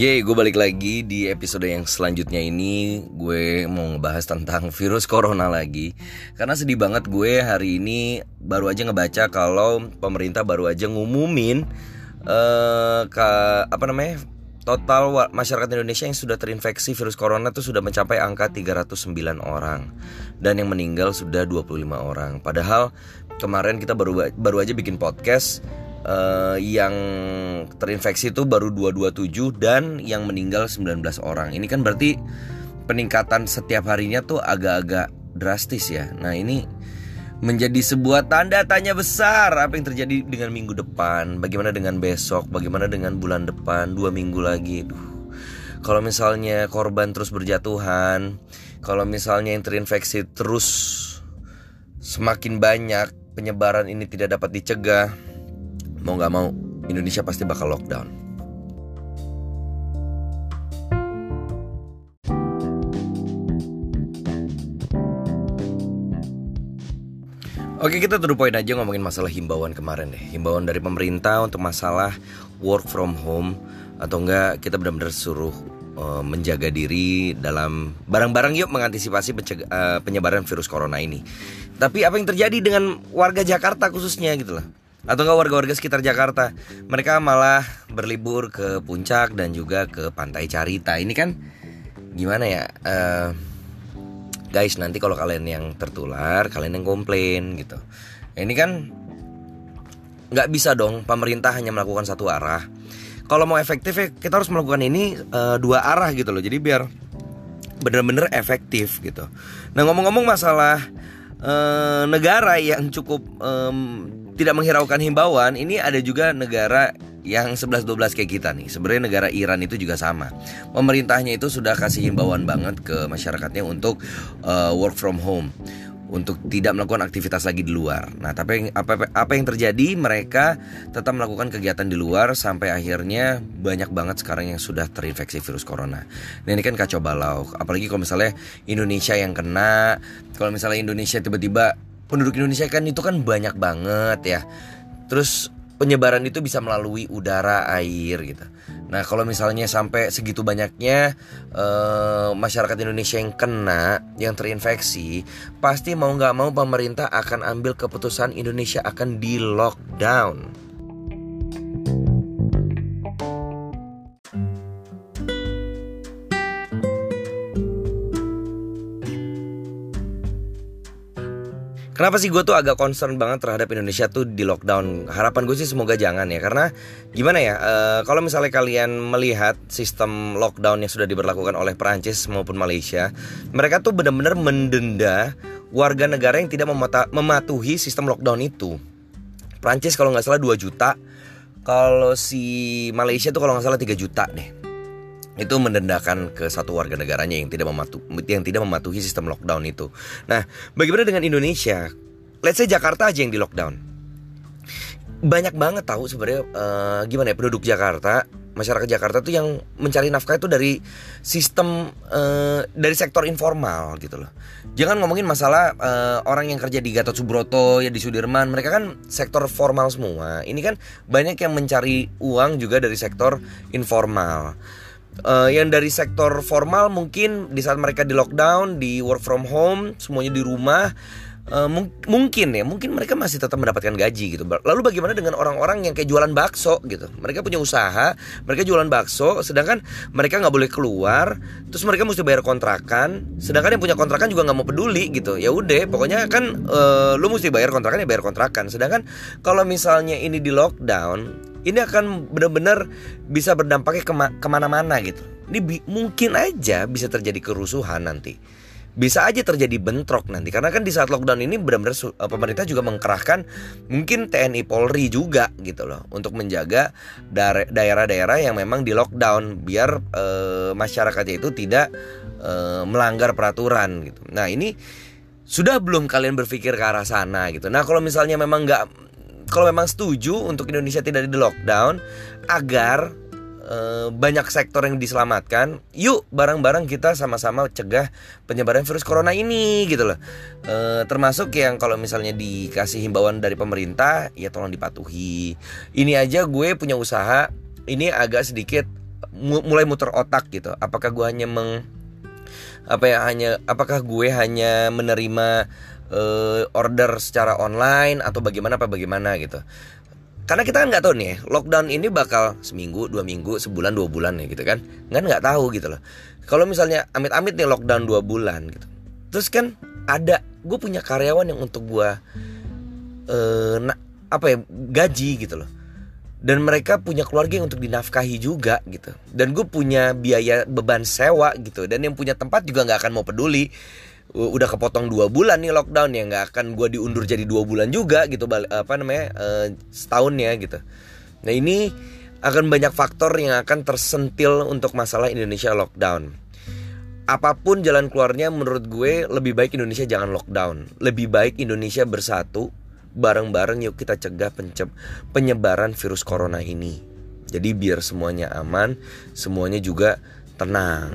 Yeay, gue balik lagi di episode yang selanjutnya ini. Gue mau ngebahas tentang virus corona lagi. Karena sedih banget gue hari ini baru aja ngebaca kalau pemerintah baru aja ngumumin uh, ke, Apa namanya, total masyarakat Indonesia yang sudah terinfeksi virus corona itu sudah mencapai angka 309 orang. Dan yang meninggal sudah 25 orang. Padahal kemarin kita baru baru aja bikin podcast uh, yang terinfeksi itu baru 227 dan yang meninggal 19 orang. Ini kan berarti peningkatan setiap harinya tuh agak-agak drastis ya. Nah, ini menjadi sebuah tanda tanya besar apa yang terjadi dengan minggu depan, bagaimana dengan besok, bagaimana dengan bulan depan, dua minggu lagi. Duh. Kalau misalnya korban terus berjatuhan, kalau misalnya yang terinfeksi terus semakin banyak, penyebaran ini tidak dapat dicegah, mau nggak mau Indonesia pasti bakal lockdown. Oke kita tuh poin aja ngomongin masalah himbauan kemarin deh. Himbauan dari pemerintah untuk masalah work from home Atau enggak kita benar-benar suruh uh, menjaga diri dalam barang-barang yuk mengantisipasi uh, penyebaran virus corona ini. Tapi apa yang terjadi dengan warga Jakarta khususnya gitu loh atau enggak warga-warga sekitar Jakarta? Mereka malah berlibur ke puncak dan juga ke pantai Carita. Ini kan gimana ya uh, guys nanti kalau kalian yang tertular kalian yang komplain gitu. Ini kan nggak bisa dong pemerintah hanya melakukan satu arah. Kalau mau efektif ya kita harus melakukan ini uh, dua arah gitu loh. Jadi biar bener-bener efektif gitu. Nah ngomong-ngomong masalah uh, negara yang cukup um, tidak menghiraukan himbauan, ini ada juga negara yang 11-12 kayak kita nih Sebenarnya negara Iran itu juga sama Pemerintahnya itu sudah kasih himbauan banget ke masyarakatnya untuk uh, work from home untuk tidak melakukan aktivitas lagi di luar. Nah, tapi apa apa yang terjadi? Mereka tetap melakukan kegiatan di luar sampai akhirnya banyak banget sekarang yang sudah terinfeksi virus corona. Nah, ini kan kacau balau. Apalagi kalau misalnya Indonesia yang kena, kalau misalnya Indonesia tiba-tiba penduduk Indonesia kan itu kan banyak banget ya. Terus penyebaran itu bisa melalui udara, air gitu. Nah kalau misalnya sampai segitu banyaknya uh, masyarakat Indonesia yang kena, yang terinfeksi, pasti mau nggak mau pemerintah akan ambil keputusan Indonesia akan di lockdown. Kenapa sih gue tuh agak concern banget terhadap Indonesia tuh di lockdown? Harapan gue sih semoga jangan ya, karena gimana ya? Uh, kalau misalnya kalian melihat sistem lockdown yang sudah diberlakukan oleh Perancis maupun Malaysia, mereka tuh benar-benar mendenda warga negara yang tidak mematuhi sistem lockdown itu. Perancis kalau nggak salah 2 juta, kalau si Malaysia tuh kalau nggak salah 3 juta deh itu mendendakan ke satu warga negaranya yang tidak mematuhi yang tidak mematuhi sistem lockdown itu. Nah, bagaimana dengan Indonesia? Let's say Jakarta aja yang di lockdown. Banyak banget tahu sebenarnya uh, gimana ya penduduk Jakarta, masyarakat Jakarta tuh yang mencari nafkah itu dari sistem uh, dari sektor informal gitu loh. Jangan ngomongin masalah uh, orang yang kerja di Gatot Subroto ya di Sudirman, mereka kan sektor formal semua. Ini kan banyak yang mencari uang juga dari sektor informal uh, yang dari sektor formal mungkin di saat mereka di lockdown, di work from home, semuanya di rumah, uh, mung mungkin ya, mungkin mereka masih tetap mendapatkan gaji gitu. Lalu bagaimana dengan orang-orang yang kayak jualan bakso gitu? Mereka punya usaha, mereka jualan bakso, sedangkan mereka nggak boleh keluar, terus mereka mesti bayar kontrakan, sedangkan yang punya kontrakan juga nggak mau peduli gitu. Ya udah, pokoknya kan uh, lu mesti bayar kontrakan ya bayar kontrakan. Sedangkan kalau misalnya ini di lockdown, ini akan benar-benar bisa berdampaknya kema ke mana-mana gitu. Ini mungkin aja bisa terjadi kerusuhan nanti. Bisa aja terjadi bentrok nanti karena kan di saat lockdown ini benar-benar uh, pemerintah juga mengkerahkan mungkin TNI Polri juga gitu loh untuk menjaga daerah-daerah yang memang di lockdown biar uh, masyarakatnya itu tidak uh, melanggar peraturan gitu. Nah ini sudah belum kalian berpikir ke arah sana gitu. Nah kalau misalnya memang nggak kalau memang setuju untuk Indonesia tidak di lockdown agar e, banyak sektor yang diselamatkan, yuk bareng-bareng kita sama-sama cegah penyebaran virus corona ini gitu loh. E, termasuk yang kalau misalnya dikasih himbauan dari pemerintah, ya tolong dipatuhi. Ini aja gue punya usaha, ini agak sedikit mulai muter otak gitu apakah gue hanya meng apa ya hanya apakah gue hanya menerima uh, order secara online atau bagaimana apa bagaimana gitu. Karena kita kan nggak tahu nih lockdown ini bakal seminggu dua minggu sebulan dua bulan ya gitu kan. Kan nggak tahu gitu loh. Kalau misalnya amit-amit nih lockdown dua bulan gitu. Terus kan ada gue punya karyawan yang untuk gue uh, apa ya gaji gitu loh. Dan mereka punya keluarga yang untuk dinafkahi juga gitu. Dan gue punya biaya beban sewa gitu. Dan yang punya tempat juga nggak akan mau peduli udah kepotong dua bulan nih lockdown ya nggak akan gue diundur jadi dua bulan juga gitu apa namanya uh, setahun ya gitu nah ini akan banyak faktor yang akan tersentil untuk masalah Indonesia lockdown apa pun jalan keluarnya menurut gue lebih baik Indonesia jangan lockdown lebih baik Indonesia bersatu bareng-bareng yuk kita cegah penyebaran virus corona ini. Jadi biar semuanya aman, semuanya juga tenang.